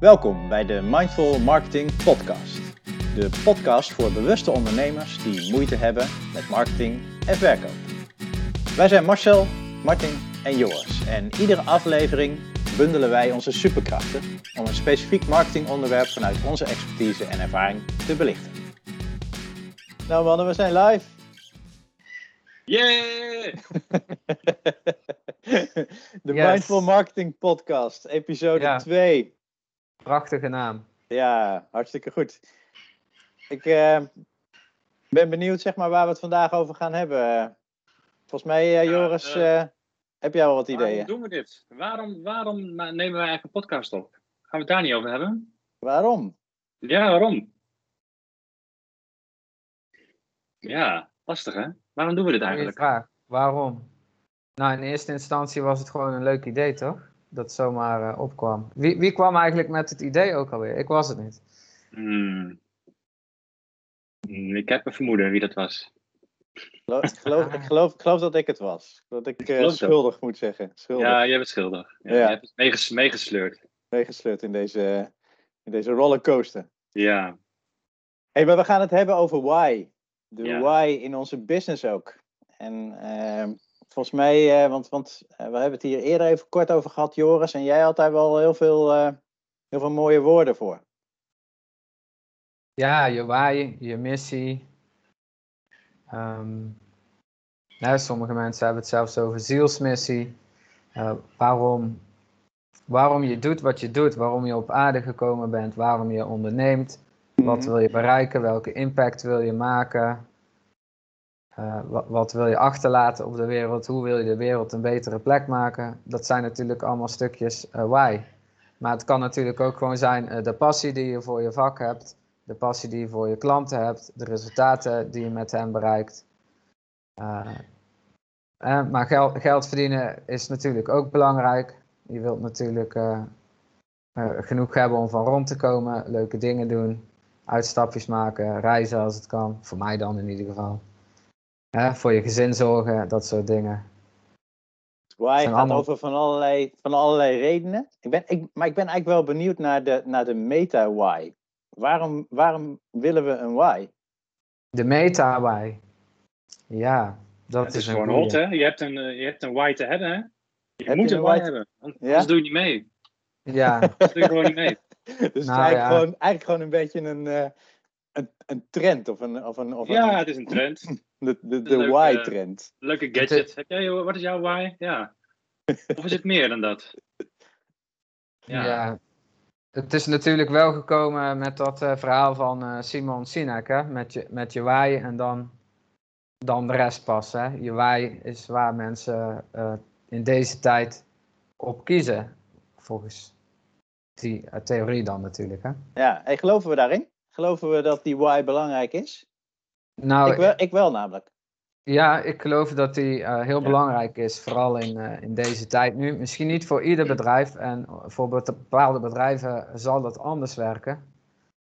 Welkom bij de Mindful Marketing Podcast. De podcast voor bewuste ondernemers die moeite hebben met marketing en verkoop. Wij zijn Marcel, Martin en Joris en iedere aflevering bundelen wij onze superkrachten om een specifiek marketingonderwerp vanuit onze expertise en ervaring te belichten. Nou mannen, we zijn live. Yeah! De Yes. Mindful Marketing Podcast, episode Ja. 2. Prachtige naam. Ja, hartstikke goed. Ik eh, ben benieuwd zeg maar, waar we het vandaag over gaan hebben. Volgens mij, eh, Ja, Joris, eh, heb jij al wat Waarom ideeën? doen we dit? Waarom, waarom nemen wij eigenlijk een podcast op? Gaan we het daar niet over hebben? Waarom? Ja, waarom? Ja, lastig hè? Waarom doen we dit eigenlijk? vraag. Waarom? Nou, in eerste instantie was het gewoon een leuk idee, toch? Dat zomaar eh, opkwam. Wie, wie kwam eigenlijk met het idee ook alweer? Ik was het niet. Hmm. Hmm, Ik heb een vermoeden wie dat was. Ik geloof, ik geloof, ik geloof dat ik het was. Dat ik eh, dat. schuldig moet zeggen. Schuldig. Ja, jij bent schuldig. Ja, Ja. Je hebt het meeges- meegesleurd. Meegesleurd in deze, in deze rollercoaster. Ja. Hey, maar we gaan het hebben over why. De Ja. why in onze business ook. En ehm, volgens mij, eh, want, want eh, we hebben het hier eerder even kort over gehad, Joris. En jij had daar wel heel veel, eh, heel veel mooie woorden voor. Ja, je why, je missie. Ehm, nou, sommige mensen hebben het zelfs over zielsmissie. Waarom, waarom je doet wat je doet, waarom je op aarde gekomen bent, waarom je onderneemt. Wat Mhm. wil je bereiken? Welke impact wil je maken? Eh, wat, wil je achterlaten op de wereld? Hoe wil je de wereld een betere plek maken? Dat zijn natuurlijk allemaal stukjes eh, why. Maar het kan natuurlijk ook gewoon zijn eh, de passie die je voor je vak hebt, de passie die je voor je klanten hebt, de resultaten die je met hen bereikt. Maar geld, geld verdienen is natuurlijk ook belangrijk. Je wilt natuurlijk genoeg hebben om van rond te komen, leuke dingen doen, uitstapjes maken, reizen als het kan. Voor mij dan in ieder geval. Hè, voor je gezin zorgen, dat soort dingen. Why zijn gaat allemaal- over van allerlei, van allerlei redenen. Ik ben, ik, maar ik ben eigenlijk wel benieuwd naar de, naar de meta-why. Waarom, waarom willen we een why? De meta why. Ja, dat het is, is een gewoon goeie. hot hè? Je hebt een, eh, je hebt een why te hebben hè? Je Heb moet je een een why hebben. Anders Ja? doe je niet mee. Ja, Anders doe je gewoon niet mee. Dus het is Nou, eigenlijk, ja. gewoon, eigenlijk gewoon een beetje een, eh, een, een trend of een, of een, of Ja, een het is een trend. de, de, de leuke- why-trend. Leuke gadget. Heb jij, wat is jouw why? Ja. Of is het meer dan dat? ja. Ja. Het is natuurlijk wel gekomen met dat eh, verhaal van eh, Simon Sinek, hè? Met, je, met je why en dan, dan de rest pas. Hè? Je why is waar mensen eh, in deze tijd op kiezen, volgens die theorie dan natuurlijk. Hè? Ja, en geloven we daarin? Geloven we dat die why belangrijk is? Nou, ik, wel, ik wel namelijk. Ja, ik geloof dat die eh, heel Ja. belangrijk is, vooral in, eh, in deze tijd nu. Misschien niet voor ieder bedrijf en voor bepaalde bedrijven zal dat anders werken.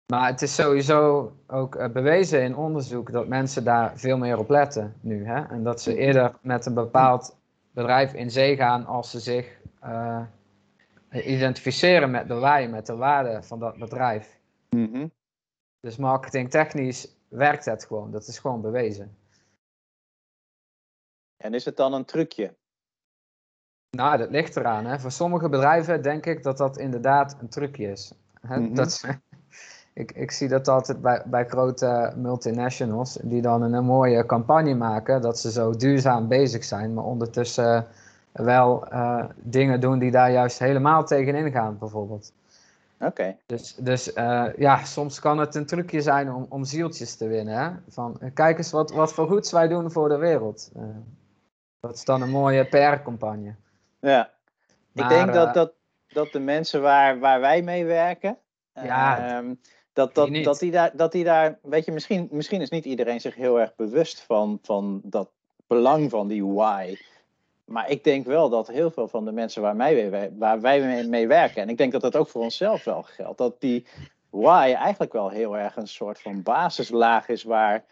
Maar het is sowieso ook eh, bewezen in onderzoek dat mensen daar veel meer op letten nu. Hè? En dat ze eerder met een bepaald bedrijf in zee gaan als ze zich identificeren met de why, met de waarde van dat bedrijf. Mhm. Dus marketingtechnisch werkt het gewoon, dat is gewoon bewezen. En is het dan een trucje? Nou, dat ligt eraan. Hè. Voor sommige bedrijven denk ik dat dat inderdaad een trucje is. Hè, Mhm. dat, ik, ik zie dat altijd bij, bij grote multinationals, die dan een, mooie campagne maken, dat ze zo duurzaam bezig zijn, maar ondertussen wel eh, dingen doen die daar juist helemaal tegenin gaan, bijvoorbeeld. Oké. Dus, dus eh, ja, soms kan het een trucje zijn om, om zieltjes te winnen. Hè? Van, eh, kijk eens wat, wat voor goeds wij doen voor de wereld. Eh, dat is dan een mooie PR-campagne. Ja. Ik denk dat, dat, dat de mensen waar, waar wij mee werken, Ja, ehm, dat, dat, die dat, die daar, dat die daar, weet je, misschien, misschien is niet iedereen zich heel erg bewust van, van dat belang van die why. Maar ik denk wel dat heel veel van de mensen waar, mij, waar wij mee, mee werken, en ik denk dat dat ook voor onszelf wel geldt, dat die why eigenlijk wel heel erg een soort van basislaag is waar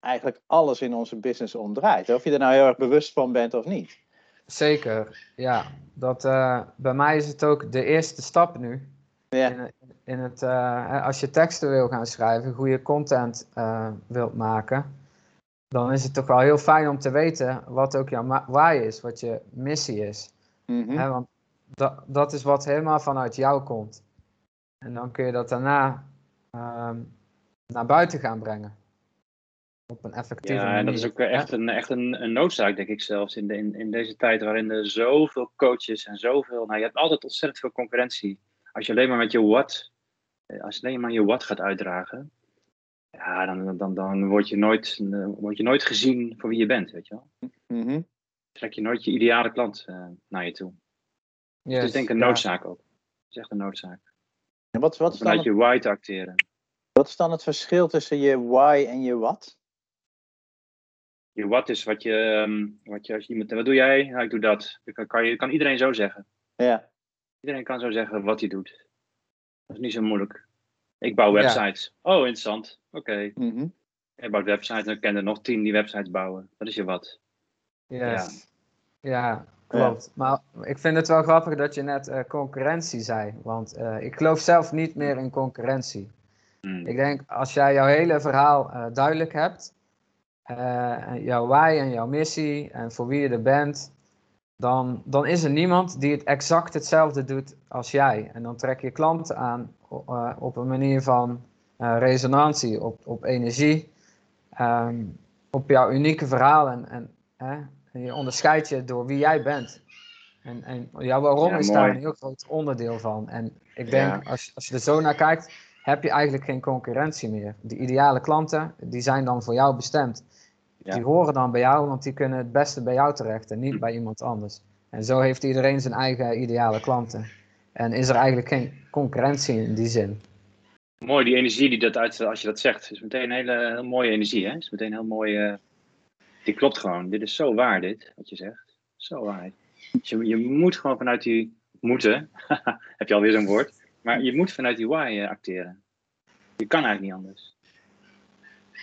eigenlijk alles in onze business om draait. Of je er nou heel erg bewust van bent of niet. Zeker, ja. Dat, uh, bij mij is het ook de eerste stap nu. Ja. In, in het, uh, als je teksten wil gaan schrijven, goede content uh, wilt maken, dan is het toch wel heel fijn om te weten wat ook jouw why is, wat je missie is. Mm -hmm. want dat, dat is wat helemaal vanuit jou komt. En dan kun je dat daarna um, naar buiten gaan brengen. Op een effectieve ja, manier. en dat is ook echt, een, echt een, een noodzaak, denk ik zelfs. In, de, in, in deze tijd waarin er zoveel coaches en zoveel. Nou, je hebt altijd ontzettend veel concurrentie. Als je alleen maar met je what. Als je alleen maar je what gaat uitdragen. Ja, dan, dan, dan word, je nooit, word je nooit gezien voor wie je bent, weet je wel. Mm -hmm. Trek je nooit je ideale klant uh, naar je toe. Yes, het is denk ik een ja. noodzaak ook. Het is echt een noodzaak. En wat, wat, is dan Vanuit het, je why te acteren. wat is dan het verschil tussen je why en je what? Je what is wat je, um, wat je als je iemand, wat doe jij? Nou, ik doe dat. Dat kan, kan, je, kan iedereen zo zeggen. Ja. Iedereen kan zo zeggen wat hij doet. Dat is niet zo moeilijk. Ik bouw websites. Ja. Oh, interessant. Oké. Okay. Mm -hmm. Je bouwt websites en ik ken er nog tien die websites bouwen. Dat is je wat. Yes. Ja. ja, klopt. Maar ik vind het wel grappig dat je net uh, concurrentie zei. Want uh, ik geloof zelf niet meer in concurrentie. Mm. Ik denk, als jij jouw hele verhaal uh, duidelijk hebt, jouw why en jouw missie en voor wie je er bent, dan, dan is er niemand die het exact hetzelfde doet als jij. En dan trek je klanten aan uh, op een manier van resonantie, op, op energie, um, op jouw unieke verhaal en, en je onderscheidt je door wie jij bent. En, en jouw waarom Ja, is mooi. daar een heel groot onderdeel van. En ik denk, Ja. als, als je er zo naar kijkt, heb je eigenlijk geen concurrentie meer. De ideale klanten, die zijn dan voor jou bestemd. Ja. Die horen dan bij jou, want die kunnen het beste bij jou terecht en niet bij iemand anders. En zo heeft iedereen zijn eigen ideale klanten. En is er eigenlijk geen concurrentie in die zin. Mooi, die energie die dat uit, als je dat zegt, is meteen een hele, heel mooie energie. Hè? Is meteen heel mooi. eh, die klopt gewoon. Dit is zo waar, dit, wat je zegt. Zo waar. Dus je, je moet gewoon vanuit die moeten, heb je alweer zo'n woord, maar je moet vanuit die why eh, acteren. Je kan eigenlijk niet anders.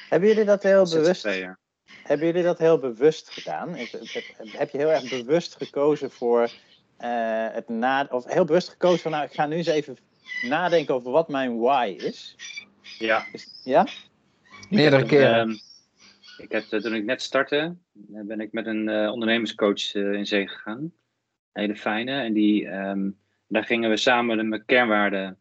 Hebben jullie dat heel bewust, ZZP'er. Hebben jullie dat heel bewust gedaan? Heb- Heb je heel erg bewust gekozen voor eh, het na, of heel bewust gekozen van nou, ik ga nu eens even nadenken over wat mijn why is? Ja. Is- ja? Meerdere keren. ehm, ik heb, eh, toen ik net startte, eh, ben ik met een eh, ondernemerscoach eh, in zee gegaan. Een hele fijne. En die, ehm, daar gingen we samen de mijn kernwaarden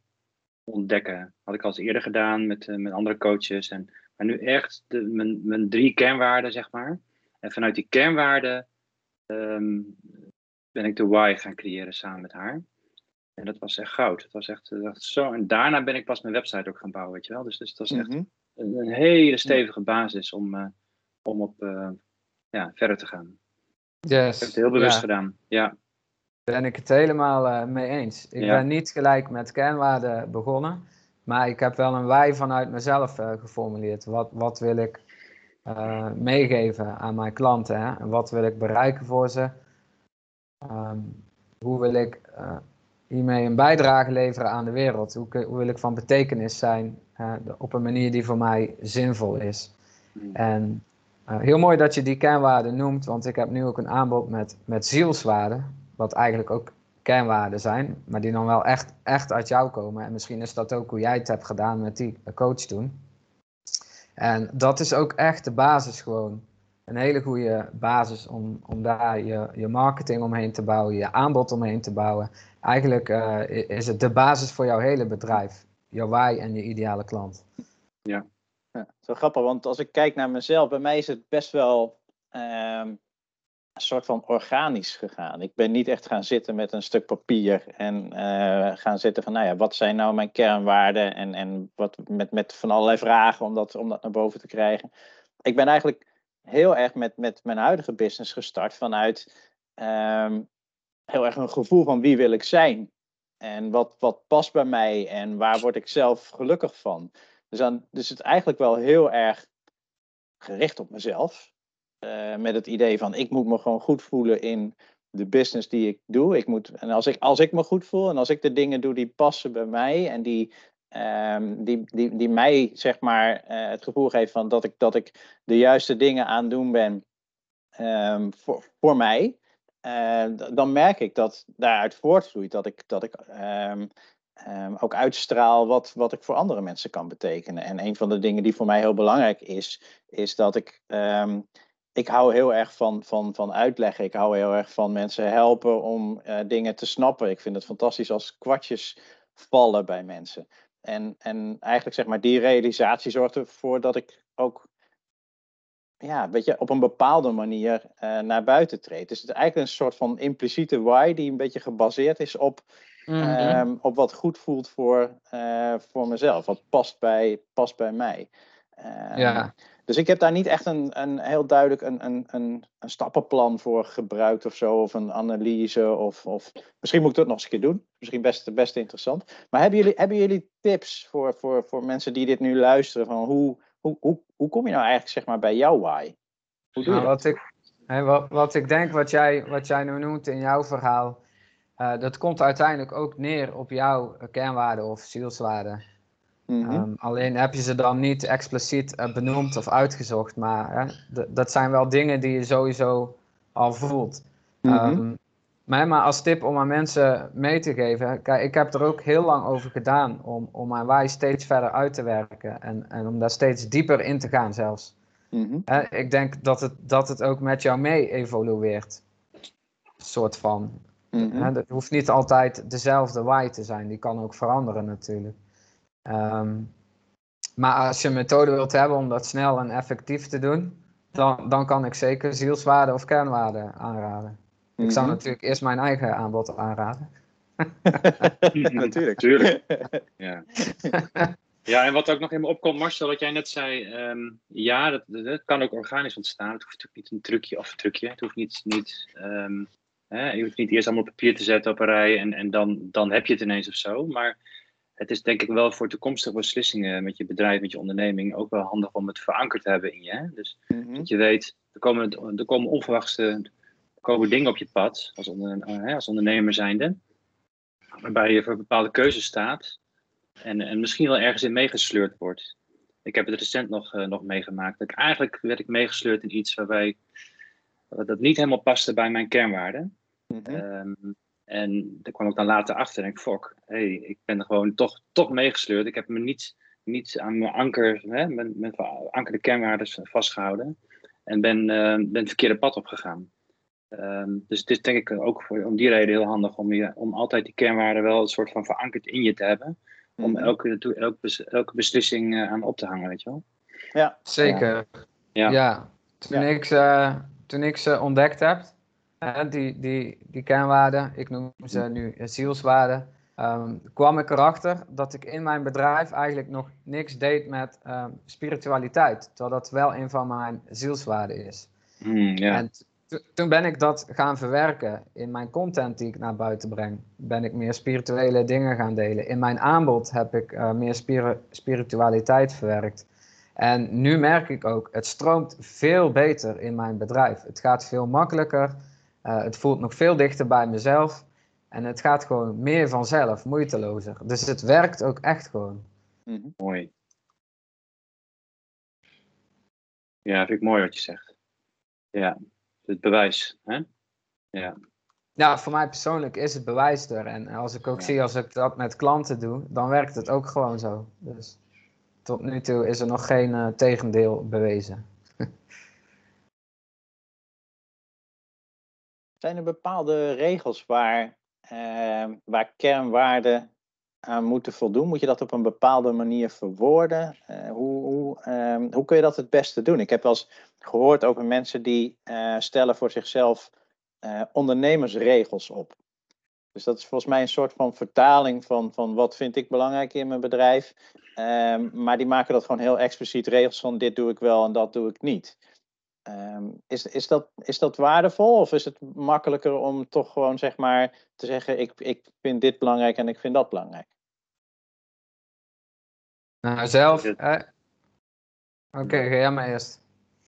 ontdekken. Had ik al eens eerder gedaan met, met andere coaches. En, maar nu echt de, mijn, mijn drie kernwaarden, zeg maar. En vanuit die kernwaarden ehm, ben ik de why gaan creëren samen met haar. En dat was echt goud. Dat was echt, dat was zo. En daarna ben ik pas mijn website ook gaan bouwen, weet je wel. Dus, dus dat is echt Mhm. een, een hele stevige basis om, eh, om op eh, ja, verder te gaan. Ik heb Yes. het heel bewust Ja, gedaan. Ja, ben ik het helemaal eh, mee eens. Ik Ja. ben niet gelijk met kernwaarden begonnen, maar ik heb wel een wij vanuit mezelf eh, geformuleerd. Wat, wat wil ik eh, meegeven aan mijn klanten? Hè? En wat wil ik bereiken voor ze? Ehm, hoe wil ik eh, hiermee een bijdrage leveren aan de wereld? Hoe, hoe wil ik van betekenis zijn op een manier die voor mij zinvol is? Mm. En heel mooi dat je die kernwaarden noemt, want ik heb nu ook een aanbod met, met zielswaarden, wat eigenlijk ook kernwaarden zijn, maar die dan wel echt, echt uit jou komen. En misschien is dat ook hoe jij het hebt gedaan met die coach toen. En dat is ook echt de basis gewoon. Een hele goede basis om, om daar je, je marketing omheen te bouwen, je aanbod omheen te bouwen. Eigenlijk eh, is het de basis voor jouw hele bedrijf. Jouw why en je ideale klant. Ja, zo grappig, want als ik kijk naar mezelf, bij mij is het best wel ehm, een soort van organisch gegaan. Ik ben niet echt gaan zitten met een stuk papier en eh, gaan zitten van, nou ja, wat zijn nou mijn kernwaarden en, en wat met, met van allerlei vragen om dat, om dat naar boven te krijgen. Ik ben eigenlijk heel erg met, met mijn huidige business gestart vanuit ehm, heel erg een gevoel van wie wil ik zijn. En wat, wat past bij mij en waar word ik zelf gelukkig van. Dus, dan, dus het eigenlijk wel heel erg gericht op mezelf. Eh, met het idee van ik moet me gewoon goed voelen in de business die ik doe. Ik moet, en als ik, als ik me goed voel en als ik de dingen doe die passen bij mij en die, ehm, die, die, die mij zeg maar eh, het gevoel geven van dat ik, dat ik de juiste dingen aan doen ben ehm, voor, voor mij. eh, dan merk ik dat daaruit voortvloeit dat ik, dat ik ehm, ook uitstraal wat, wat ik voor andere mensen kan betekenen. En een van de dingen die voor mij heel belangrijk is, is dat ik. Ik hou heel erg van, van, van uitleggen. Ik hou heel erg van mensen helpen om eh, dingen te snappen. Ik vind het fantastisch als kwartjes vallen bij mensen. En, en eigenlijk zeg maar, die realisatie zorgt ervoor dat ik ook ja, weet je, op een bepaalde manier eh, naar buiten treedt. Dus het is eigenlijk een soort van impliciete why die een beetje gebaseerd is op, Mhm. ehm, op wat goed voelt voor, eh, voor mezelf. Wat past bij, past bij mij. Ehm, ja. Dus ik heb daar niet echt een, een heel duidelijk een, een, een, een stappenplan voor gebruikt of zo. Of een analyse. Of, of misschien moet ik dat nog eens een keer doen. Misschien best, best interessant. Maar hebben jullie, hebben jullie tips voor, voor, voor mensen die dit nu luisteren? Van hoe, hoe, hoe, hoe kom je nou eigenlijk zeg maar, bij jouw why? Hoe doe je Nou, dat? wat, ik, hè, wat, wat ik denk, wat jij, wat jij nu noemt in jouw verhaal, eh, dat komt uiteindelijk ook neer op jouw kernwaarden of zielswaarden. Mhm. Ehm, alleen heb je ze dan niet expliciet eh, benoemd of uitgezocht, maar hè, dat zijn wel dingen die je sowieso al voelt. Mhm. Ehm, maar, maar als tip om aan mensen mee te geven, kijk, ik heb er ook heel lang over gedaan om, om mijn why steeds verder uit te werken en, en om daar steeds dieper in te gaan zelfs. Mhm. Hè, ik denk dat het, dat het ook met jou mee evolueert. Soort van. Het hoeft niet altijd dezelfde why te zijn, die kan ook veranderen natuurlijk. Ehm, maar als je een methode wilt hebben om dat snel en effectief te doen, dan, dan kan ik zeker zielswaarden of kernwaarden aanraden. Ik zou Mhm. natuurlijk eerst mijn eigen aanbod aanraden. Natuurlijk. Tuurlijk. Ja. ja, en wat ook nog in me opkomt, Marcel, wat jij net zei. ehm, ja, dat, dat, kan ook organisch ontstaan. Het hoeft natuurlijk niet een trucje of een trucje. Het hoeft niet. niet ehm, hè, je hoeft niet eerst allemaal papier te zetten op een rij en, en dan, dan heb je het ineens of zo. Maar het is denk ik wel voor toekomstige beslissingen met je bedrijf, met je onderneming, ook wel handig om het verankerd te hebben in je. Hè? Dus Mhm. dat je weet, er komen, er komen onverwachte er komen dingen op je pad als, onder, als ondernemer zijnde. Waarbij je voor bepaalde keuzes staat. En, en misschien wel ergens in meegesleurd wordt. Ik heb het recent nog, eh, nog meegemaakt. Dat ik, eigenlijk werd ik meegesleurd in iets waarbij dat niet helemaal paste bij mijn kernwaarden. Ehm, en daar kwam ik dan later achter en ik fok, hey, ik ben er gewoon toch, toch meegesleurd. Ik heb me niet, niet aan mijn anker, hè, mijn, mijn verankerde kernwaarden vastgehouden. En ben, eh, ben het verkeerde pad opgegaan. Ehm, dus het is denk ik ook voor, om die reden heel handig om, je, om altijd die kernwaarden wel een soort van verankerd in je te hebben. Om Mhm. elke, elke, bes- elke beslissing eh, aan op te hangen, weet je wel. Ja. Zeker. Ja. Ja. Toen, Ja. Ik ze, toen ik ze ontdekt heb, die, die, die kernwaarden, ik noem ze nu zielswaarden, ehm, kwam ik erachter dat ik in mijn bedrijf eigenlijk nog niks deed met ehm, spiritualiteit. Terwijl dat wel een van mijn zielswaarden is. Hmm. En to- toen ben ik dat gaan verwerken in mijn content die ik naar buiten breng. Ben ik meer spirituele dingen gaan delen. In mijn aanbod heb ik eh, meer spiri- spiritualiteit verwerkt. En nu merk ik ook, het stroomt veel beter in mijn bedrijf. Het gaat veel makkelijker. Eh, het voelt nog veel dichter bij mezelf. En het gaat gewoon meer vanzelf, moeitelozer. Dus het werkt ook echt gewoon. Mhm. Mooi. Ja, vind ik mooi wat je zegt. Ja, het bewijs. Hè? Ja. Ja, voor mij persoonlijk is het bewijs er. En als ik ook Ja. zie als ik dat met klanten doe, dan werkt het ook gewoon zo. Dus tot nu toe is er nog geen eh, tegendeel bewezen. Zijn er bepaalde regels waar, eh, waar kernwaarden aan moeten voldoen? Moet je dat op een bepaalde manier verwoorden? Eh, hoe, hoe, ehm, hoe kun je dat het beste doen? Ik heb wel eens gehoord over mensen die eh, stellen voor zichzelf eh, ondernemersregels op. Dus dat is volgens mij een soort van vertaling van, van wat vind ik belangrijk in mijn bedrijf. Ehm, maar die maken dat gewoon heel expliciet regels van dit doe ik wel en dat doe ik niet. Ehm, is, is, dat, is dat waardevol of is het makkelijker om toch gewoon zeg maar te zeggen ik, ik vind dit belangrijk en ik vind dat belangrijk? Nou, zelf. Hè? Oké, ga jij maar eerst.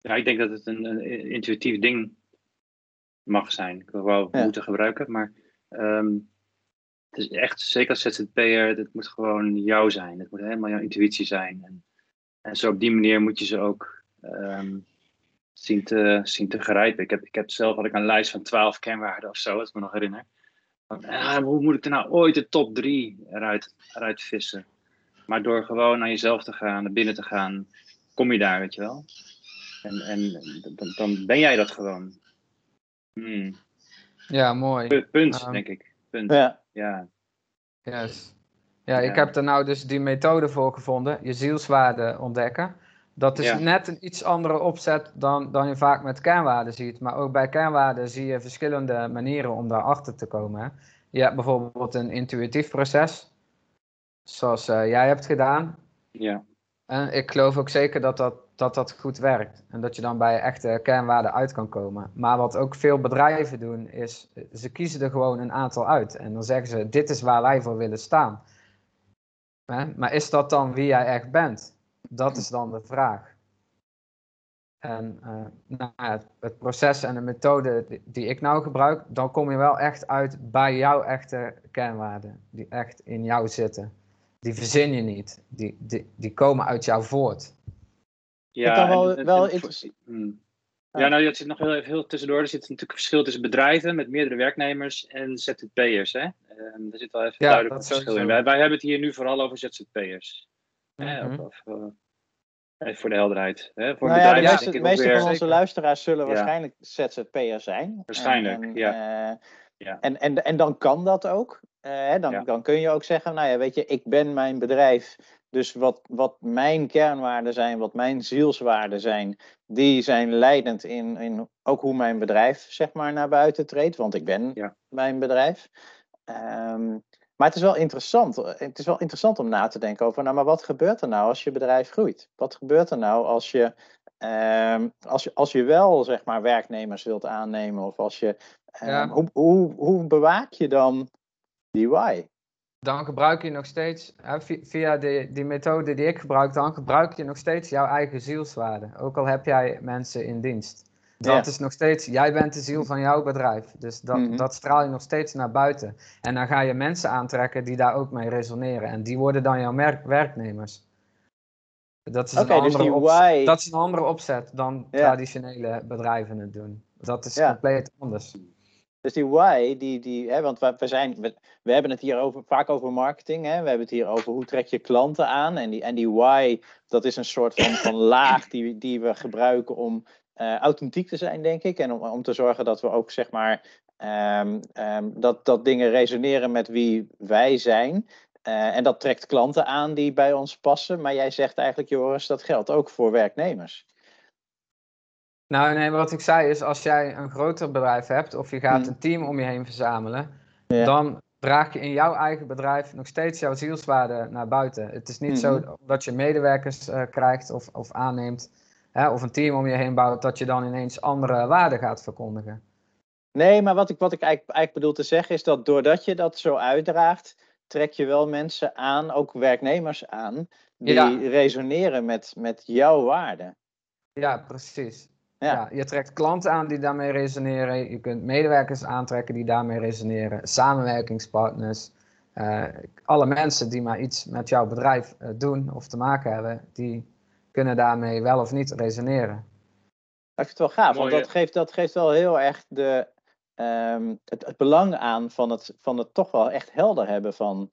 ja, ik denk dat het een, een intuïtief ding mag zijn. Ik wil wel Ja. moeten gebruiken, maar ehm, het is echt, zeker als ZZP'er, het moet gewoon jou zijn. Het moet helemaal jouw intuïtie zijn. En, en zo op die manier moet je ze ook ehm, zien te, zien te grijpen. Ik heb, ik heb zelf had ik een lijst van 12 kernwaarden of zo, als ik me nog herinner. Van, ah, hoe moet ik er nou ooit de top 3 eruit, eruit vissen? Maar door gewoon naar jezelf te gaan, naar binnen te gaan, kom je daar, weet je wel. En, en dan, dan ben jij dat gewoon. Hmm. Ja, mooi. Pu- Punt, Ehm, denk ik. Punt. Ja. Ja. Yes. Ja, ik Ja. heb er nou dus die methode voor gevonden, je zielswaarde ontdekken. Dat is Ja. net een iets andere opzet dan, dan je vaak met kernwaarden ziet. Maar ook bij kernwaarden zie je verschillende manieren om daarachter te komen. Hè. Je hebt bijvoorbeeld een intuïtief proces, zoals eh, jij hebt gedaan. ja. En ik geloof ook zeker dat dat, dat dat goed werkt. En dat je dan bij echte kernwaarden uit kan komen. Maar wat ook veel bedrijven doen, is eh, ze kiezen er gewoon een aantal uit. En dan zeggen ze, dit is waar wij voor willen staan. Hè? Maar is dat dan wie jij echt bent? Dat is dan de vraag. En eh, nou ja, het, het proces en de methode die, die ik nou gebruik, dan kom je wel echt uit bij jouw echte kernwaarden. Die echt in jou zitten. Die verzin je niet. Die, die, die komen uit jou voort. Ja, kan wel- en- en- wel en- Hmm. Ja. Nou, dat zit nog heel even heel tussendoor. Er zit natuurlijk een verschil tussen bedrijven met meerdere werknemers en ZZP'ers. Hè? Ehm, er zit wel even Ja, duidelijk een verschil in. Wij, wij hebben het hier nu vooral over ZZP'ers. Hè? Mhm. Of, of, eh, even voor de helderheid. Hè? Voor Nou ja, de ja, meeste, denk ik de meeste van onze Zeker. luisteraars zullen Ja. waarschijnlijk ZZP'er zijn. Waarschijnlijk, en, ja. eh, Ja. En, en, en dan kan dat ook. Eh, hè, dan, Ja. dan kun je ook zeggen, nou ja, weet je, ik ben mijn bedrijf. Dus wat, wat mijn kernwaarden zijn, wat mijn zielswaarden zijn, die zijn leidend in, in ook hoe mijn bedrijf zeg maar naar buiten treedt. Want ik ben Ja. mijn bedrijf. Ehm, maar het is wel interessant. Het is wel interessant om na te denken over, nou, maar wat gebeurt er nou als je bedrijf groeit? Wat gebeurt er nou als je, ehm, als je, als je wel zeg maar werknemers wilt aannemen of als je, ehm, Ja. hoe, hoe, hoe bewaak je dan die why? Dan gebruik je nog steeds, via de, die methode die ik gebruik, dan gebruik je nog steeds jouw eigen zielswaarde. Ook al heb jij mensen in dienst. Dat Ja. is nog steeds, jij bent de ziel van jouw bedrijf. Dus dat, Mhm. dat straal je nog steeds naar buiten. En dan ga je mensen aantrekken die daar ook mee resoneren. En die worden dan jouw werknemers. Dat is, een dus andere why- dat is een andere opzet dan Ja. traditionele bedrijven het doen. Dat is Ja. compleet anders. Dus die why, die, die, hè, want we, we, zijn, we, we hebben het hier over, vaak over marketing. Hè? We hebben het hier over hoe trek je klanten aan. En die, en die why, dat is een soort van, van laag die, die we gebruiken om eh, authentiek te zijn, denk ik. En om, om te zorgen dat we ook, zeg maar, ehm, ehm, dat, dat dingen resoneren met wie wij zijn. Eh, en dat trekt klanten aan die bij ons passen. Maar jij zegt eigenlijk, Joris, dat geldt ook voor werknemers. Nou, nee, wat ik zei is, als jij een groter bedrijf hebt of je gaat Mhm. een team om je heen verzamelen, Ja. dan draag je in jouw eigen bedrijf nog steeds jouw zielswaarde naar buiten. Het is niet zo dat je medewerkers eh, krijgt of, of aanneemt, hè, of een team om je heen bouwt, dat je dan ineens andere waarden gaat verkondigen. Nee, maar wat ik, wat ik eigenlijk, eigenlijk bedoel te zeggen is dat doordat je dat zo uitdraagt, trek je wel mensen aan, ook werknemers aan, die Ja. resoneren met, met jouw waarden. Ja, precies. Ja. Ja. je trekt klanten aan die daarmee resoneren. Je kunt medewerkers aantrekken die daarmee resoneren. Samenwerkingspartners. eh, alle mensen die maar iets met jouw bedrijf eh, doen of te maken hebben, die kunnen daarmee wel of niet resoneren. Ik vind het wel gaaf, Mooi, want dat geeft, dat geeft wel heel erg de, ehm, het, het belang aan van het, van het toch wel echt helder hebben van,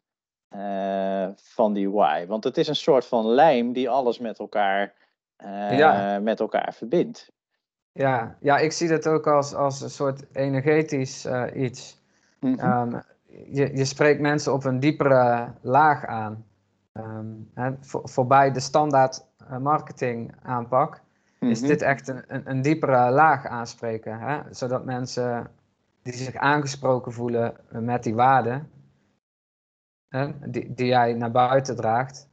eh, van die why. Want het is een soort van lijm die alles met elkaar, eh, Ja. met elkaar verbindt. Ja, ja ik zie dat ook als, als een soort energetisch eh, iets. Mhm. Ehm, je, je spreekt mensen op een diepere laag aan. Ehm, hè, voor, voorbij de standaard marketing aanpak is Mhm. dit echt een, een, een diepere laag aanspreken. Hè? Zodat mensen die zich aangesproken voelen met die waarden die, die jij naar buiten draagt.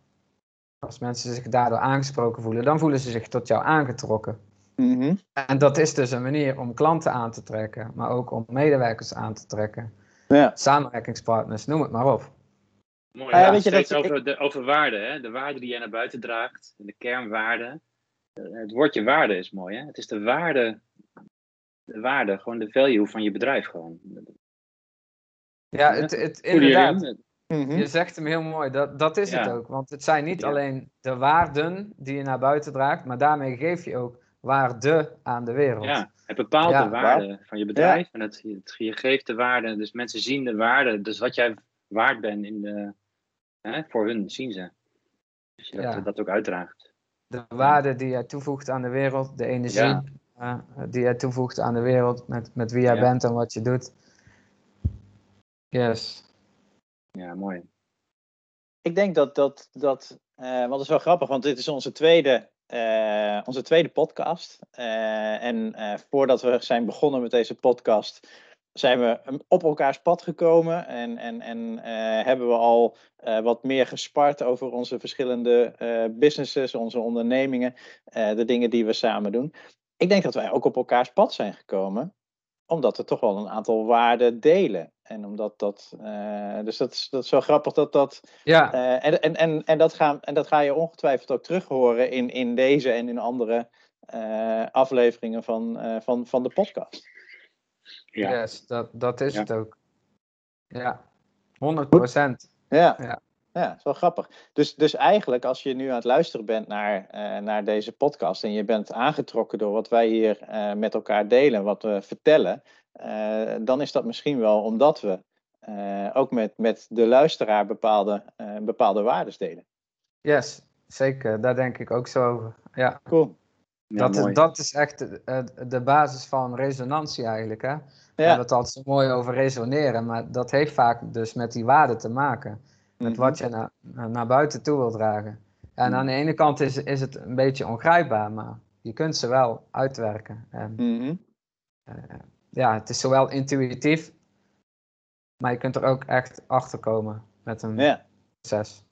Als mensen zich daardoor aangesproken voelen, dan voelen ze zich tot jou aangetrokken. Mhm. En dat is dus een manier om klanten aan te trekken, maar ook om medewerkers aan te trekken. Ja. Samenwerkingspartners, noem het maar op. Mooi, Ah, ja, ja, weet je, steeds dat- over, de, over waarden, hè? de waarden die jij naar buiten draagt, de kernwaarden. Eh, Het woordje waarde is mooi, hè? Het is de waarde, de waarde, gewoon de value van je bedrijf gewoon. Ja, het, het, inderdaad. hem? Mhm. Je zegt hem heel mooi, dat, dat is het ook. Want het zijn niet Ja. alleen de waarden die je naar buiten draagt, maar daarmee geef je ook waarde aan de wereld. Ja, het bepaalt Ja, de waarde van je bedrijf. En het, het, je geeft de waarde. Dus mensen zien de waarde. Dus wat jij waard bent in de, hè, voor hun, zien ze. Dus je dat, Ja. dat ook uitdraagt. De waarde die jij toevoegt aan de wereld, de energie Ja. eh, die jij toevoegt aan de wereld, met, met wie jij Ja. bent en wat je doet. Yes. Ja, mooi. Ik denk dat dat, dat eh, want het is wel grappig, want dit is onze tweede, eh, onze tweede podcast. Eh, en eh, voordat we zijn begonnen met deze podcast, zijn we um, op elkaars pad gekomen en, en, en eh, hebben we al eh, wat meer gespart over onze verschillende eh, businesses, onze ondernemingen, de dingen die we samen doen. Ik denk dat wij ook op elkaars pad zijn gekomen, omdat we toch wel een aantal waarden delen. En omdat dat, dus dat is, dat is wel grappig dat dat, Ja, en, en, en, en, dat gaan, en dat ga je ongetwijfeld ook terug horen in, in deze en in andere afleveringen van, van, van de podcast. Ja. yes, dat, dat is Ja. het ook. Ja, 100 procent. Ja, Ja. ja. dat is wel grappig. Dus, dus eigenlijk, als je nu aan het luisteren bent naar, eh, naar deze podcast en je bent aangetrokken door wat wij hier eh, met elkaar delen, wat we vertellen, eh, dan is dat misschien wel omdat we eh, ook met, met de luisteraar bepaalde, eh, bepaalde waarden delen. Yes, zeker. Daar denk ik ook zo over. Ja, Cool. Dat, is, dat is echt de, de- basis van resonantie eigenlijk. Hè? We Ja. hebben het altijd zo mooi over resoneren, maar dat heeft vaak dus met die waarde te maken. Met Mhm. wat je naar, naar buiten toe wil dragen. En aan de ene kant is, is het een beetje ongrijpbaar, maar je kunt ze wel uitwerken. En Mhm. ja, het is zowel intuïtief, maar je kunt er ook echt achter komen met een Ja. proces.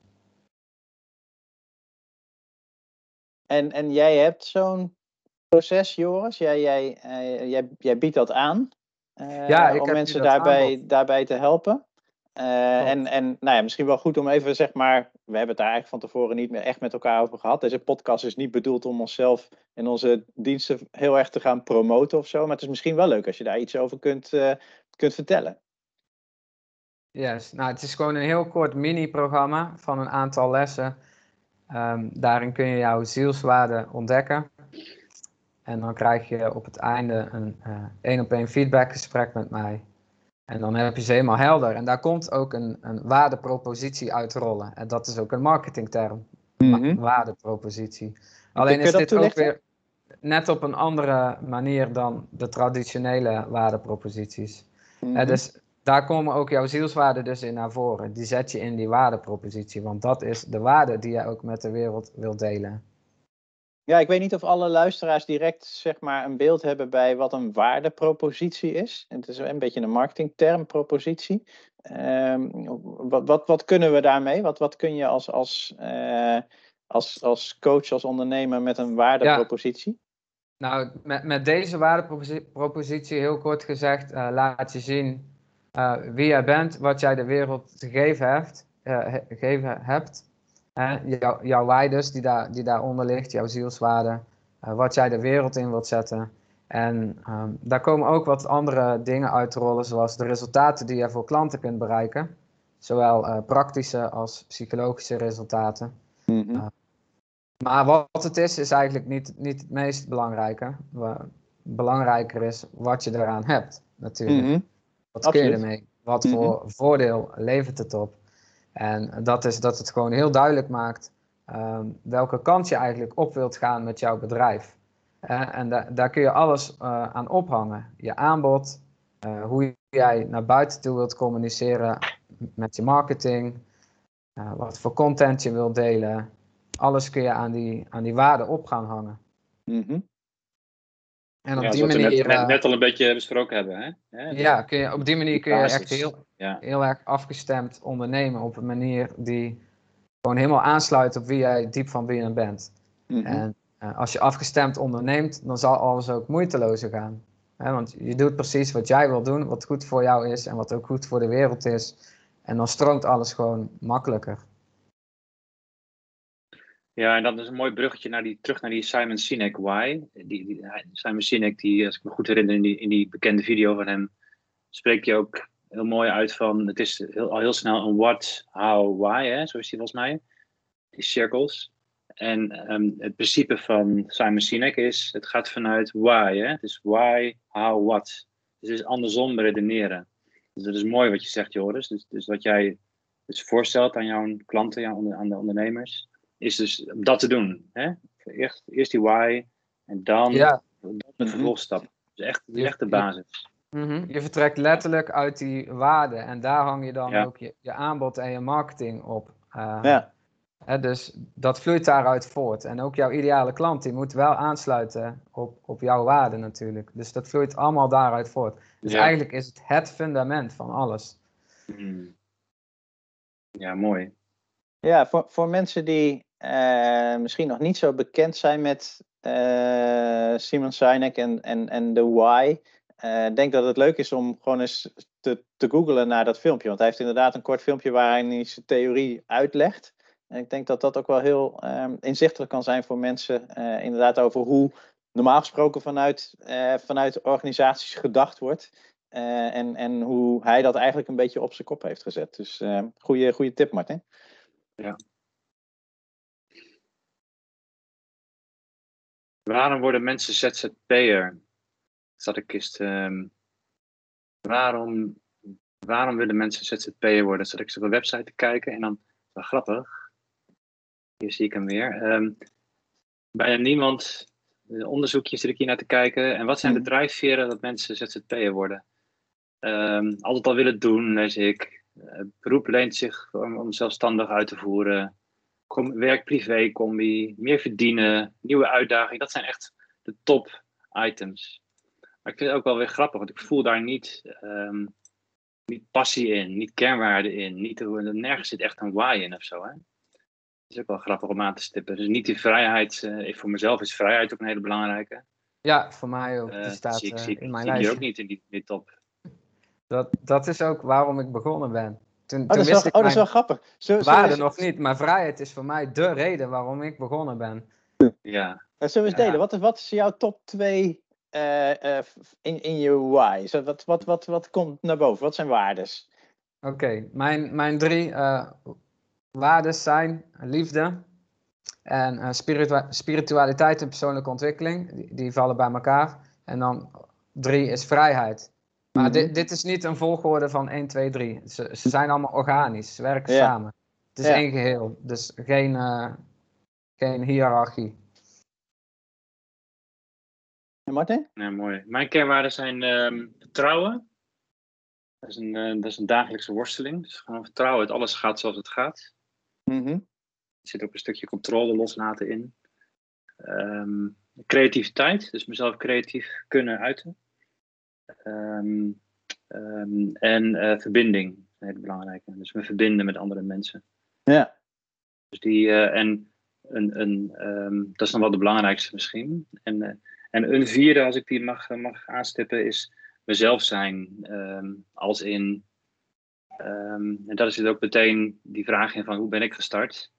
En, en jij hebt zo'n proces, Joris. Jij, jij, eh, jij, jij biedt dat aan. Ja, ik om mensen daarbij, aanbod. daarbij te helpen. Eh, en en nou ja, misschien wel goed om even, zeg maar, we hebben het daar eigenlijk van tevoren niet meer echt met elkaar over gehad. Deze podcast is niet bedoeld om onszelf en onze diensten heel erg te gaan promoten of zo. Maar het is misschien wel leuk als je daar iets over kunt, kunt vertellen. Yes, nou het is gewoon een heel kort mini-programma van een aantal lessen. Ehm, daarin kun je jouw zielswaarde ontdekken. En dan krijg je op het einde een eh, één op één feedbackgesprek met mij. En dan heb je ze helemaal helder. En daar komt ook een, een waardepropositie uitrollen. En dat is ook een marketingterm. wa- Waardepropositie. Alleen is dit ook weer net op een andere manier dan de traditionele waardeproposities. Mhm. Hè, dus daar komen ook jouw zielswaarden dus in naar voren. Die zet je in die waardepropositie, want dat is de waarde die je ook met de wereld wil delen. Ja, ik weet niet of alle luisteraars direct zeg maar, een beeld hebben bij wat een waardepropositie is. Het is een beetje een marketingterm, propositie. Ehm, wat, wat, wat kunnen we daarmee? Wat, wat kun je als, als, eh, als, als coach, als ondernemer met een waardepropositie? Nou, met, met deze waardepropositie, heel kort gezegd, eh, laat je zien eh, wie jij bent, wat jij de wereld te geven hebt. eh, he- gegeven hebt. Hè, jouw, dus, die, daar, die daaronder ligt, jouw zielswaarde. eh, wat jij de wereld in wilt zetten. En ehm, daar komen ook wat andere dingen uit te rollen, zoals de resultaten die je voor klanten kunt bereiken. Zowel praktische als psychologische resultaten. Mhm. Maar wat het is, is eigenlijk niet, niet het meest belangrijke. Belangrijker is wat je eraan hebt, natuurlijk. Mhm. Wat kun je absoluut. ermee? Wat Mhm. voor voordeel levert het op? En dat is dat het gewoon heel duidelijk maakt ehm, welke kant je eigenlijk op wilt gaan met jouw bedrijf. Eh, en da- daar kun je alles eh, aan ophangen. Je aanbod, eh, hoe jij naar buiten toe wilt communiceren met je marketing, wat voor content je wilt delen. Alles kun je aan die, aan die waarde op gaan hangen. Mhm. En op Ja, die zoals we net, manier, net, eh, net al een beetje besproken hebben. Hè? Ja, kun je, op die manier kun je basis. echt heel, Ja. heel erg afgestemd ondernemen op een manier die gewoon helemaal aansluit op wie jij diep van binnen bent. Mhm. En eh, als je afgestemd onderneemt, dan zal alles ook moeitelozer gaan. Hè, want je doet precies wat jij wil doen, wat goed voor jou is en wat ook goed voor de wereld is. En dan stroomt alles gewoon makkelijker. Ja, en dat is een mooi bruggetje naar die, terug naar die Simon Sinek Why. Die, die, Simon Sinek, die, als ik me goed herinner, in die, in die bekende video van hem, spreekt hij ook heel mooi uit van, het is heel, al heel snel een what, how, why, hè? zo is die volgens mij. Die cirkels. En ehm, het principe van Simon Sinek is, het gaat vanuit why. Hè? Is why, how, what. Dus het is andersom redeneren. Dus dat is mooi wat je zegt, Joris. Dus, dus wat jij dus voorstelt aan jouw klanten, aan de ondernemers, is dus om dat te doen. Hè? Eerst, eerst die why en dan Ja. de Mhm. vervolgstap. Dus echt, dat is echt de basis. Mhm. Je vertrekt letterlijk uit die waarde en daar hang je dan Ja. ook je, je aanbod en je marketing op. Eh, Ja. hè, dus dat vloeit daaruit voort. En ook jouw ideale klant die moet wel aansluiten op, op jouw waarde natuurlijk. Dus dat vloeit allemaal daaruit voort. Dus Ja. eigenlijk is het het fundament van alles. Hmm. Ja, mooi. Ja, voor, voor mensen die eh, misschien nog niet zo bekend zijn met eh, Simon Sinek en, en, en de why, eh denk dat het leuk is om gewoon eens te, te googlen naar dat filmpje. Want hij heeft inderdaad een kort filmpje waarin hij zijn theorie uitlegt. En ik denk dat dat ook wel heel eh, inzichtelijk kan zijn voor mensen. inderdaad over hoe normaal gesproken vanuit, vanuit organisaties gedacht wordt. En, en hoe hij dat eigenlijk een beetje op zijn kop heeft gezet. Dus eh goede, goede tip, Martin. Waarom worden mensen ZZP'er? Zat ik eens. ehm, waarom, waarom willen mensen ZZP'er worden? Zat ik op een website te kijken en dan. Wel grappig. Hier zie ik hem weer. Ehm, bijna niemand. eh, Onderzoekjes zit ik hier naar te kijken. En wat zijn de Mhm. drijfveren dat mensen ZZP'er worden? Ehm, altijd al willen doen, lees ik. Eh, beroep leent zich om, om zelfstandig uit te voeren. Com- werk-privé combi, meer verdienen, nieuwe uitdaging. Dat zijn echt de top items. Maar ik vind het ook wel weer grappig, want ik voel daar niet, ehm, niet passie in, niet kernwaarde in. Niet, nergens zit echt een why in of zo. Hè? Dat is ook wel grappig om aan te stippen. Dus niet die vrijheid. eh, voor mezelf is vrijheid ook een hele belangrijke. Ja, voor mij ook. Eh, Die staat zie ik, zie, in mijn hier ook niet in die, die top. Dat, dat is ook waarom ik begonnen ben. Toen, Oh, toen dat, is wel, wist ik oh, dat is mijn wel grappig. We waarde eens- nog niet, maar vrijheid is voor mij de reden waarom ik begonnen ben. Ja, eh, zullen we eens Ja. delen? Wat, is- wat is jouw top 2 in, in je why? Zo, wat, wat, wat, wat komt naar boven? Wat zijn waardes? Oké, mijn, mijn drie eh waarden zijn liefde en eh, spiritua- spiritualiteit en persoonlijke ontwikkeling. Die, die vallen bij elkaar. En dan drie is vrijheid. Maar Mhm. dit, dit is niet een volgorde van 1, 2, 3. Ze, ze zijn allemaal organisch, ze werken Ja. samen. Het is Ja. één geheel, dus geen, eh, geen hiërarchie. En Martin? ja, mooi. Mijn kernwaarden zijn ehm, vertrouwen. Dat is, een, eh, dat is een dagelijkse worsteling. Dus gewoon vertrouwen dat alles gaat zoals het gaat. Mhm. Er zit ook een stukje controle loslaten in. Ehm, creativiteit, dus mezelf creatief kunnen uiten. Ehm, ehm, en eh, verbinding, is een hele belangrijke. Dus me verbinden met andere mensen. Ja. Dus die, eh, en een, een, ehm, dat is dan wel de belangrijkste misschien. En, eh, en een vierde, als ik die mag, mag aanstippen, is mezelf zijn. als in, en dat is ook meteen die vraag in van hoe ben ik gestart?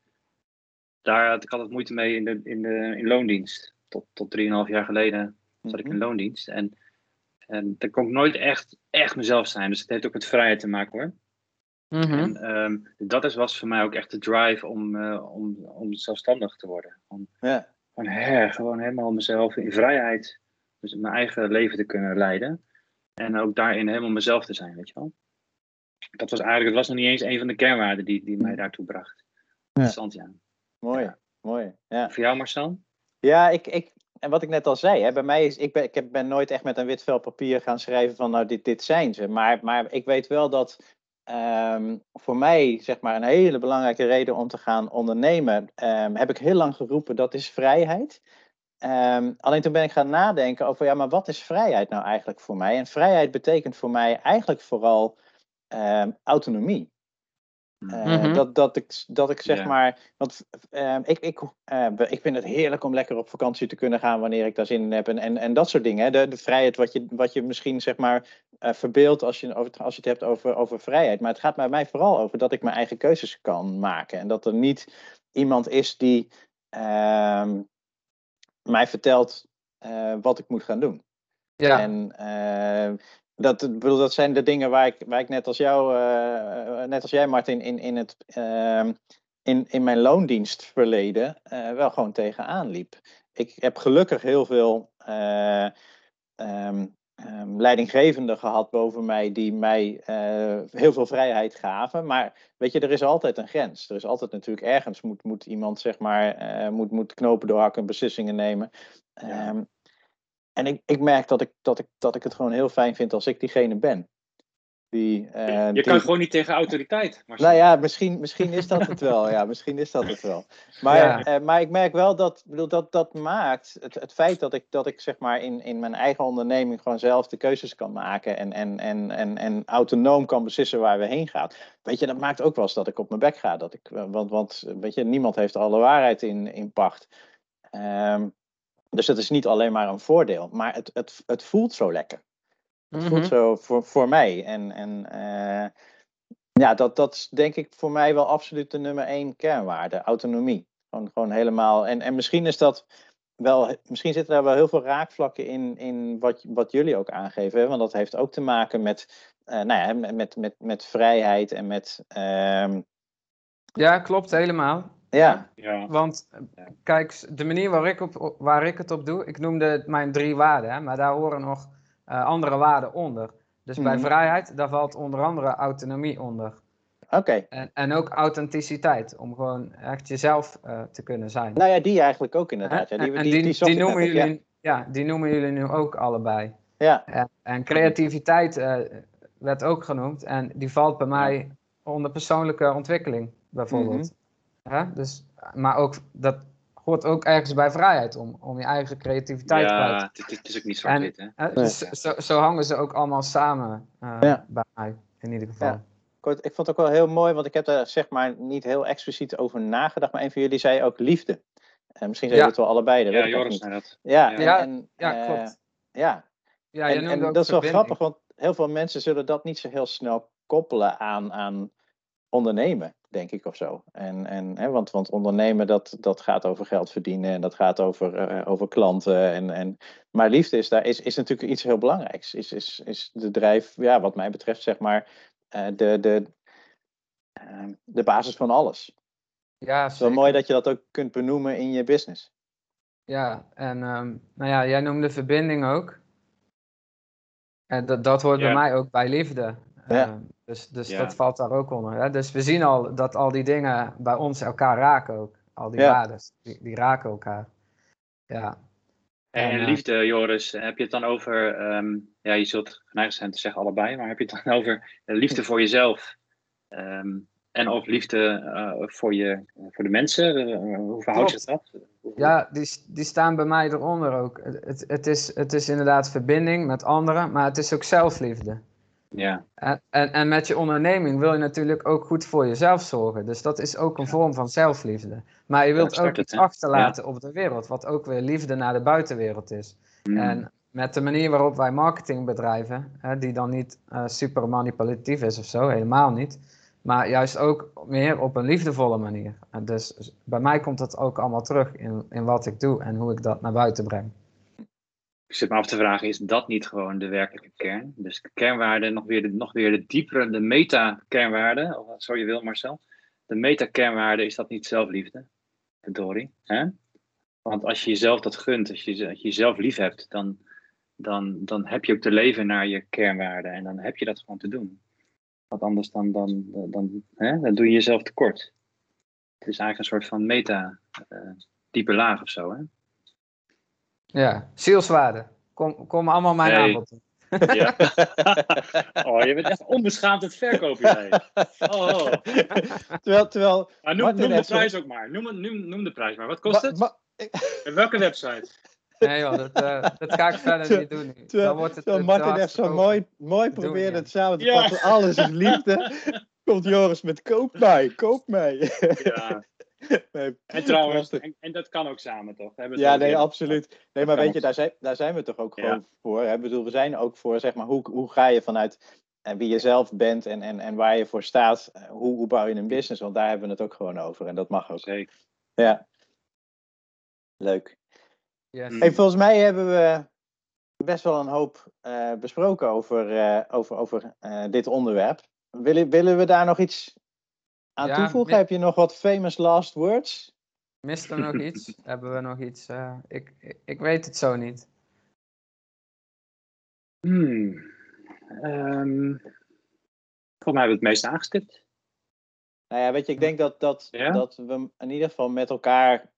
Daar had ik altijd moeite mee in, de, in, de, in loondienst. Tot, tot 3,5 jaar geleden zat ik in Mhm. loondienst. En, en daar kon ik nooit echt, echt mezelf zijn. Dus het heeft ook met vrijheid te maken hoor. Mhm. En ehm, dat is, was voor mij ook echt de drive om, eh, om, om zelfstandig te worden. Om Ja. gewoon, her, gewoon helemaal mezelf in vrijheid, dus mijn eigen leven te kunnen leiden. En ook daarin helemaal mezelf te zijn, weet je wel. Dat was eigenlijk, het was nog niet eens een van de kernwaarden die, die mij daartoe bracht. Ja. Interessant, ja. Mooi. Ja. Mooi. Ja. Voor jou, Marcel? Ja, ik, ik, en wat ik net al zei, hè, bij mij is, ik ben, ik ben nooit echt met een wit vel papier gaan schrijven van, nou, dit, dit zijn ze. Maar, maar ik weet wel dat ehm, voor mij, zeg maar, een hele belangrijke reden om te gaan ondernemen, ehm, heb ik heel lang geroepen, dat is vrijheid. Ehm, alleen toen ben ik gaan nadenken over, ja, maar wat is vrijheid nou eigenlijk voor mij? En vrijheid betekent voor mij eigenlijk vooral ehm, Eh, Mhm. dat, dat, ik, dat ik zeg Ja. maar. Want ehm, ik, ik, eh, ik vind het heerlijk om lekker op vakantie te kunnen gaan wanneer ik daar zin in heb. En, en, en dat soort dingen. hè. De, de vrijheid wat je, wat je misschien zeg maar eh, verbeeldt als je, over, als je het hebt over, over vrijheid. Maar het gaat bij mij vooral over dat ik mijn eigen keuzes kan maken. En dat er niet iemand is die ehm, mij vertelt eh, wat ik moet gaan doen. Ja, En eh, dat, bedoel, dat zijn de dingen waar ik, waar ik net als jou, eh, net als jij Martin, in, in, het, ehm, in, in mijn loondienstverleden uh, wel gewoon tegenaan liep. Ik heb gelukkig heel veel um, um, leidinggevenden gehad boven mij die mij heel veel vrijheid gaven. Maar weet je, er is altijd een grens. Er is altijd natuurlijk ergens moet, moet iemand zeg maar moet, moet knopen doorhakken en beslissingen nemen. Ja. Um, en ik, ik merk dat ik, dat, ik, dat ik het gewoon heel fijn vind als ik diegene ben. Die, uh, je die... kan gewoon niet tegen autoriteit. Maar... Nou ja, misschien, misschien is dat het wel. Ja, misschien is dat het wel. Maar, ja. uh, maar ik merk wel dat bedoel, dat, dat maakt het, het feit dat ik, dat ik zeg maar in, in mijn eigen onderneming gewoon zelf de keuzes kan maken en, en, en, en, en autonoom kan beslissen waar we heen gaan. Weet je, dat maakt ook wel eens dat ik op mijn bek ga. Dat ik, want, want weet je, niemand heeft alle waarheid in, in pacht. Um, dus het is niet alleen maar een voordeel, maar het, het, het voelt zo lekker. Het voelt zo voor, voor mij. En, en uh, ja, dat, dat is denk ik voor mij wel absoluut de nummer één kernwaarde, autonomie. Gewoon, gewoon helemaal. En, en misschien is dat wel, misschien zitten daar wel heel veel raakvlakken in, in wat, wat jullie ook aangeven. Hè? Want dat heeft ook te maken met, uh, nou ja, met, met, met vrijheid en met. Uh, ja, klopt helemaal. Ja. ja. Want kijk, de manier waar ik, op, waar ik het op doe, ik noemde mijn drie waarden, hè, maar daar horen nog uh, andere waarden onder. Dus mm. bij Mhm. vrijheid, daar valt onder andere autonomie onder. Oké. Okay. En, en ook authenticiteit, om gewoon echt jezelf uh, te kunnen zijn. Nou ja, die eigenlijk ook inderdaad. Ja, die, en die, die, die, die noemen jullie, ja. ja. die noemen jullie nu ook allebei. Ja. En, en creativiteit uh, werd ook genoemd en die valt bij mij onder persoonlijke ontwikkeling, bijvoorbeeld. Mhm. Mm -hmm. Dus, maar ook dat hoort ook ergens bij vrijheid om, om je eigen creativiteit ja, kwijt. Ja, het is ook niet zwart-wit, hè? Uh, dus nee. zo, zo, hangen ze ook allemaal samen uh, ja. bij mij, in ieder geval. Ja. Kort, ik vond het ook wel heel mooi, want ik heb daar zeg maar niet heel expliciet over nagedacht, maar een van jullie zei ook liefde. Uh, misschien zijn ja. het wel allebei. Dat ja, weet Joris zei dat. Ja, ja, en, ja klopt. Ja, ja en, en dat is wel grappig, want heel veel mensen zullen dat niet zo heel snel koppelen aan, aan ondernemen denk ik, of zo. En, en, hè, want, want ondernemen, dat, dat gaat over geld verdienen en dat gaat over, uh, over klanten. En, en, maar liefde is, daar, is, is natuurlijk iets heel belangrijks. Is, is, is de drijf, ja, wat mij betreft, zeg maar, uh, de, de, uh, de basis van alles. Ja, het is wel mooi dat je dat ook kunt benoemen in je business. Ja, en um, nou ja, jij noemde verbinding ook. En dat, dat hoort ja. bij mij ook bij liefde. Ja. Dus, dus ja. dat valt daar ook onder. Hè? Dus we zien al dat al die dingen bij ons elkaar raken ook. Al die ja. waarden, die, die, raken elkaar. Ja. En, en liefde, Joris, heb je het dan over, um, ja, je zult geneigd zijn te zeggen allebei, maar heb je het dan over liefde voor jezelf? Um, en of liefde uh, voor, je, voor de mensen? Uh, hoe verhoudt zich dat? Ja, die, die staan bij mij eronder ook. Het, het, is, het is inderdaad verbinding met anderen, maar het is ook zelfliefde. Ja. En, en, en, met je onderneming wil je natuurlijk ook goed voor jezelf zorgen. Dus dat is ook een ja. vorm van zelfliefde. Maar je wilt ook iets het, achterlaten ja. op de wereld, wat ook weer liefde naar de buitenwereld is. Mm. En met de manier waarop wij marketing bedrijven, hè, die dan niet uh, super manipulatief is of zo, helemaal niet. Maar juist ook meer op een liefdevolle manier. En dus bij mij komt dat ook allemaal terug in, in wat ik doe en hoe ik dat naar buiten breng. Ik zit me af te vragen, is dat niet gewoon de werkelijke kern? Dus de kernwaarde, nog weer de, nog weer de diepere, de meta-kernwaarde, of zo je wil Marcel. De meta-kernwaarde, is dat niet zelfliefde? Verdorie. Hè? Want als je jezelf dat gunt, als je, als je jezelf lief hebt, dan, dan, dan heb je ook te leven naar je kernwaarde. En dan heb je dat gewoon te doen. Want anders dan, dan, dan, dan, hè? dan doe je jezelf tekort. Het is eigenlijk een soort van meta, uh, diepe laag of zo. Hè? Ja, zielswaarde. Kom, kom allemaal mijn Nee. aanbod doen. Ja. oh, je bent echt onbeschaamd het verkopen. jij. Oh. terwijl, terwijl Maar noem, de prijs ook maar. Noem, noem, noem de prijs maar. Wat kost Ma- het? En welke website? Nee joh, dat, eh, dat ga ik verder niet doen Dan wordt het terwijl te Martin heeft zo mooi, mooi niet. het samen te Ja. vatten. Alles is liefde. Komt Joris met koop mij, koop mij. Ja. Nee, En trouwens, en, en dat kan ook samen toch? Hebben Ja, nee, absoluut. Nee, Dat maar weet je, daar zijn, daar zijn we toch ook Ja. gewoon voor. Hè? Ik bedoel, we zijn ook voor, zeg maar, hoe, hoe ga je vanuit eh, wie je zelf bent en, en, en waar je voor staat, eh, hoe, hoe bouw je een business? Want daar hebben we het ook gewoon over en dat mag ook. Zeker. Ja. Leuk. Yes. Hey, volgens mij hebben we best wel een hoop eh, besproken over, eh, over, over eh, dit onderwerp. Willen, willen we daar nog iets aan Ja, toevoegen? Heb je nog wat famous last words? Mist er nog iets? Hebben we nog iets? eh, ik, ik, ik weet het zo niet. Hmm. Ehm, volgens mij hebben we het meest aangestipt. Nou ja, weet je, ik denk dat, dat, Ja? dat we in ieder geval met elkaar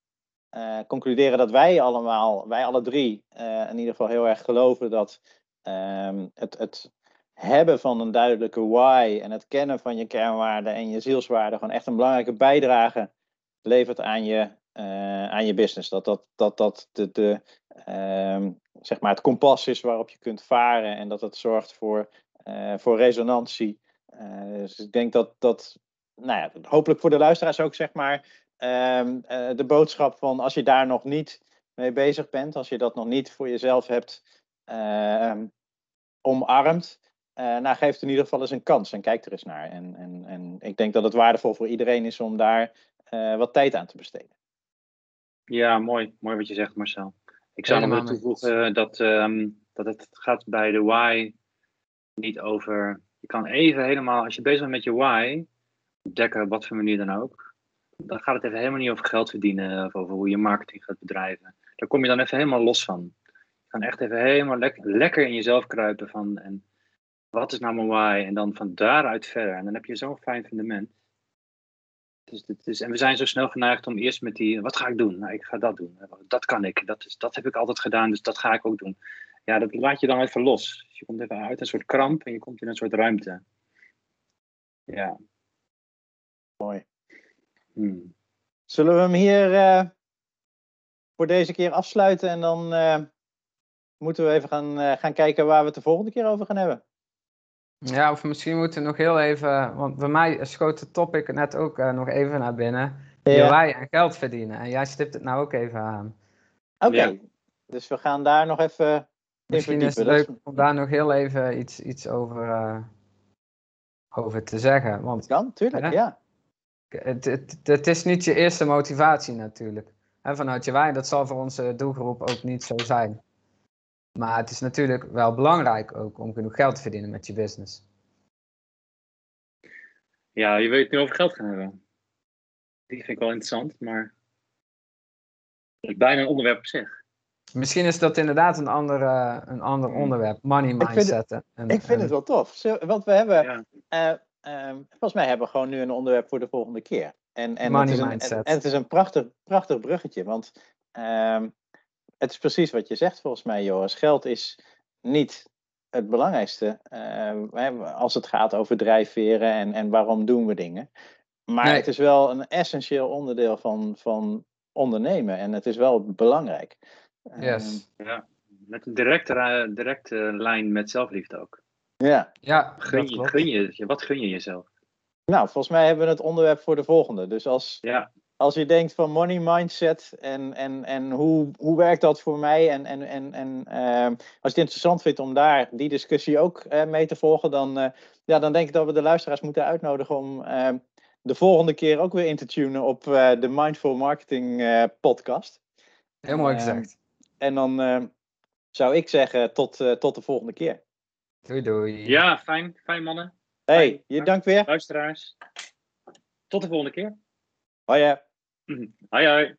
eh, concluderen dat wij allemaal, wij alle drie, eh, in ieder geval heel erg geloven dat ehm, het, het hebben van een duidelijke why en het kennen van je kernwaarden en je zielswaarden gewoon echt een belangrijke bijdrage levert aan je, eh, aan je business. Dat dat, dat, dat de, de, ehm, zeg maar het kompas is waarop je kunt varen en dat het zorgt voor, eh, voor resonantie. Eh, dus ik denk dat, dat nou ja, hopelijk voor de luisteraars ook zeg maar ehm, eh, de boodschap van als je daar nog niet mee bezig bent, als je dat nog niet voor jezelf hebt ehm, omarmd, eh nou geef het in ieder geval eens een kans en kijk er eens naar. En, en, en ik denk dat het waardevol voor iedereen is om daar eh, wat tijd aan te besteden. Ja, mooi. Mooi wat je zegt, Marcel. Ik zou nog toevoegen dat, ehm, dat het gaat bij de why niet over. Je kan even helemaal, als je bezig bent met je why, ontdekken op wat voor manier dan ook, dan gaat het even helemaal niet over geld verdienen of over hoe je marketing gaat bedrijven. Daar kom je dan even helemaal los van. Je kan echt even helemaal lek- lekker in jezelf kruipen van en wat is nou mijn why en dan van daaruit verder. En dan heb je zo'n fijn fundament. Dus dit is, en we zijn zo snel geneigd om eerst met die, wat ga ik doen? Nou, ik ga dat doen. Dat kan ik. Dat, is, dat heb ik altijd gedaan, dus dat ga ik ook doen. Ja, dat laat je dan even los. Dus je komt even uit een soort kramp en je komt in een soort ruimte. Ja. Mooi. Hmm. Zullen we hem hier eh, voor deze keer afsluiten en dan eh, moeten we even gaan, eh, gaan kijken waar we het de volgende keer over gaan hebben. Ja, of misschien moeten we nog heel even, want bij mij schoot het topic net ook eh, nog even naar binnen. Ja. wij en geld verdienen. En jij stipt het nou ook even aan. Oké, Ja. dus we gaan daar nog even Misschien is het. Dat leuk om daar nog heel even iets, iets over, eh, over te zeggen. Want kan, tuurlijk, Ja. ja. het, het, het is niet je eerste motivatie natuurlijk. En vanuit je wij, dat zal voor onze doelgroep ook niet zo zijn. Maar het is natuurlijk wel belangrijk ook om genoeg geld te verdienen met je business. Ja, je wil het nu over geld gaan hebben. Die vind ik wel interessant, maar het is bijna een onderwerp op zich. Misschien is dat inderdaad een ander, eh, een ander Hmm. onderwerp. Money vind het- mindset. en, Ik vind en- het wel tof. Zo- Want we hebben, Ja. eh, ehm, volgens mij hebben we gewoon nu een onderwerp voor de volgende keer. En, en, Money het, is een, mindset. en, en het is een prachtig, prachtig bruggetje. Want ehm, het is precies wat je zegt volgens mij, Joris. Geld is niet het belangrijkste eh, hè, als het gaat over drijfveren en, en waarom doen we dingen. Maar Nee. het is wel een essentieel onderdeel van, van ondernemen. En het is wel belangrijk. Yes. Ja. Met een directe, directe lijn met zelfliefde ook. Ehm, ja. Ja, Gun je, gun je, wat gun je jezelf? Nou, volgens mij hebben we het onderwerp voor de volgende. Dus als, Ja, als je denkt van money mindset en, en, en hoe, hoe werkt dat voor mij? En, en, en, en ehm, als je het interessant vindt om daar die discussie ook eh, mee te volgen, dan, eh, ja, dan denk ik dat we de luisteraars moeten uitnodigen om ehm, de volgende keer ook weer in te tunen op eh, de Mindful Marketing eh, podcast. Heel mooi gezegd. En dan ehm, zou ik zeggen tot, eh, tot de volgende keer. Doei doei. ja fijn, fijn mannen. Hey, je dank weer. Luisteraars. Tot de volgende keer. Hoi. Hè. Hoi hoi.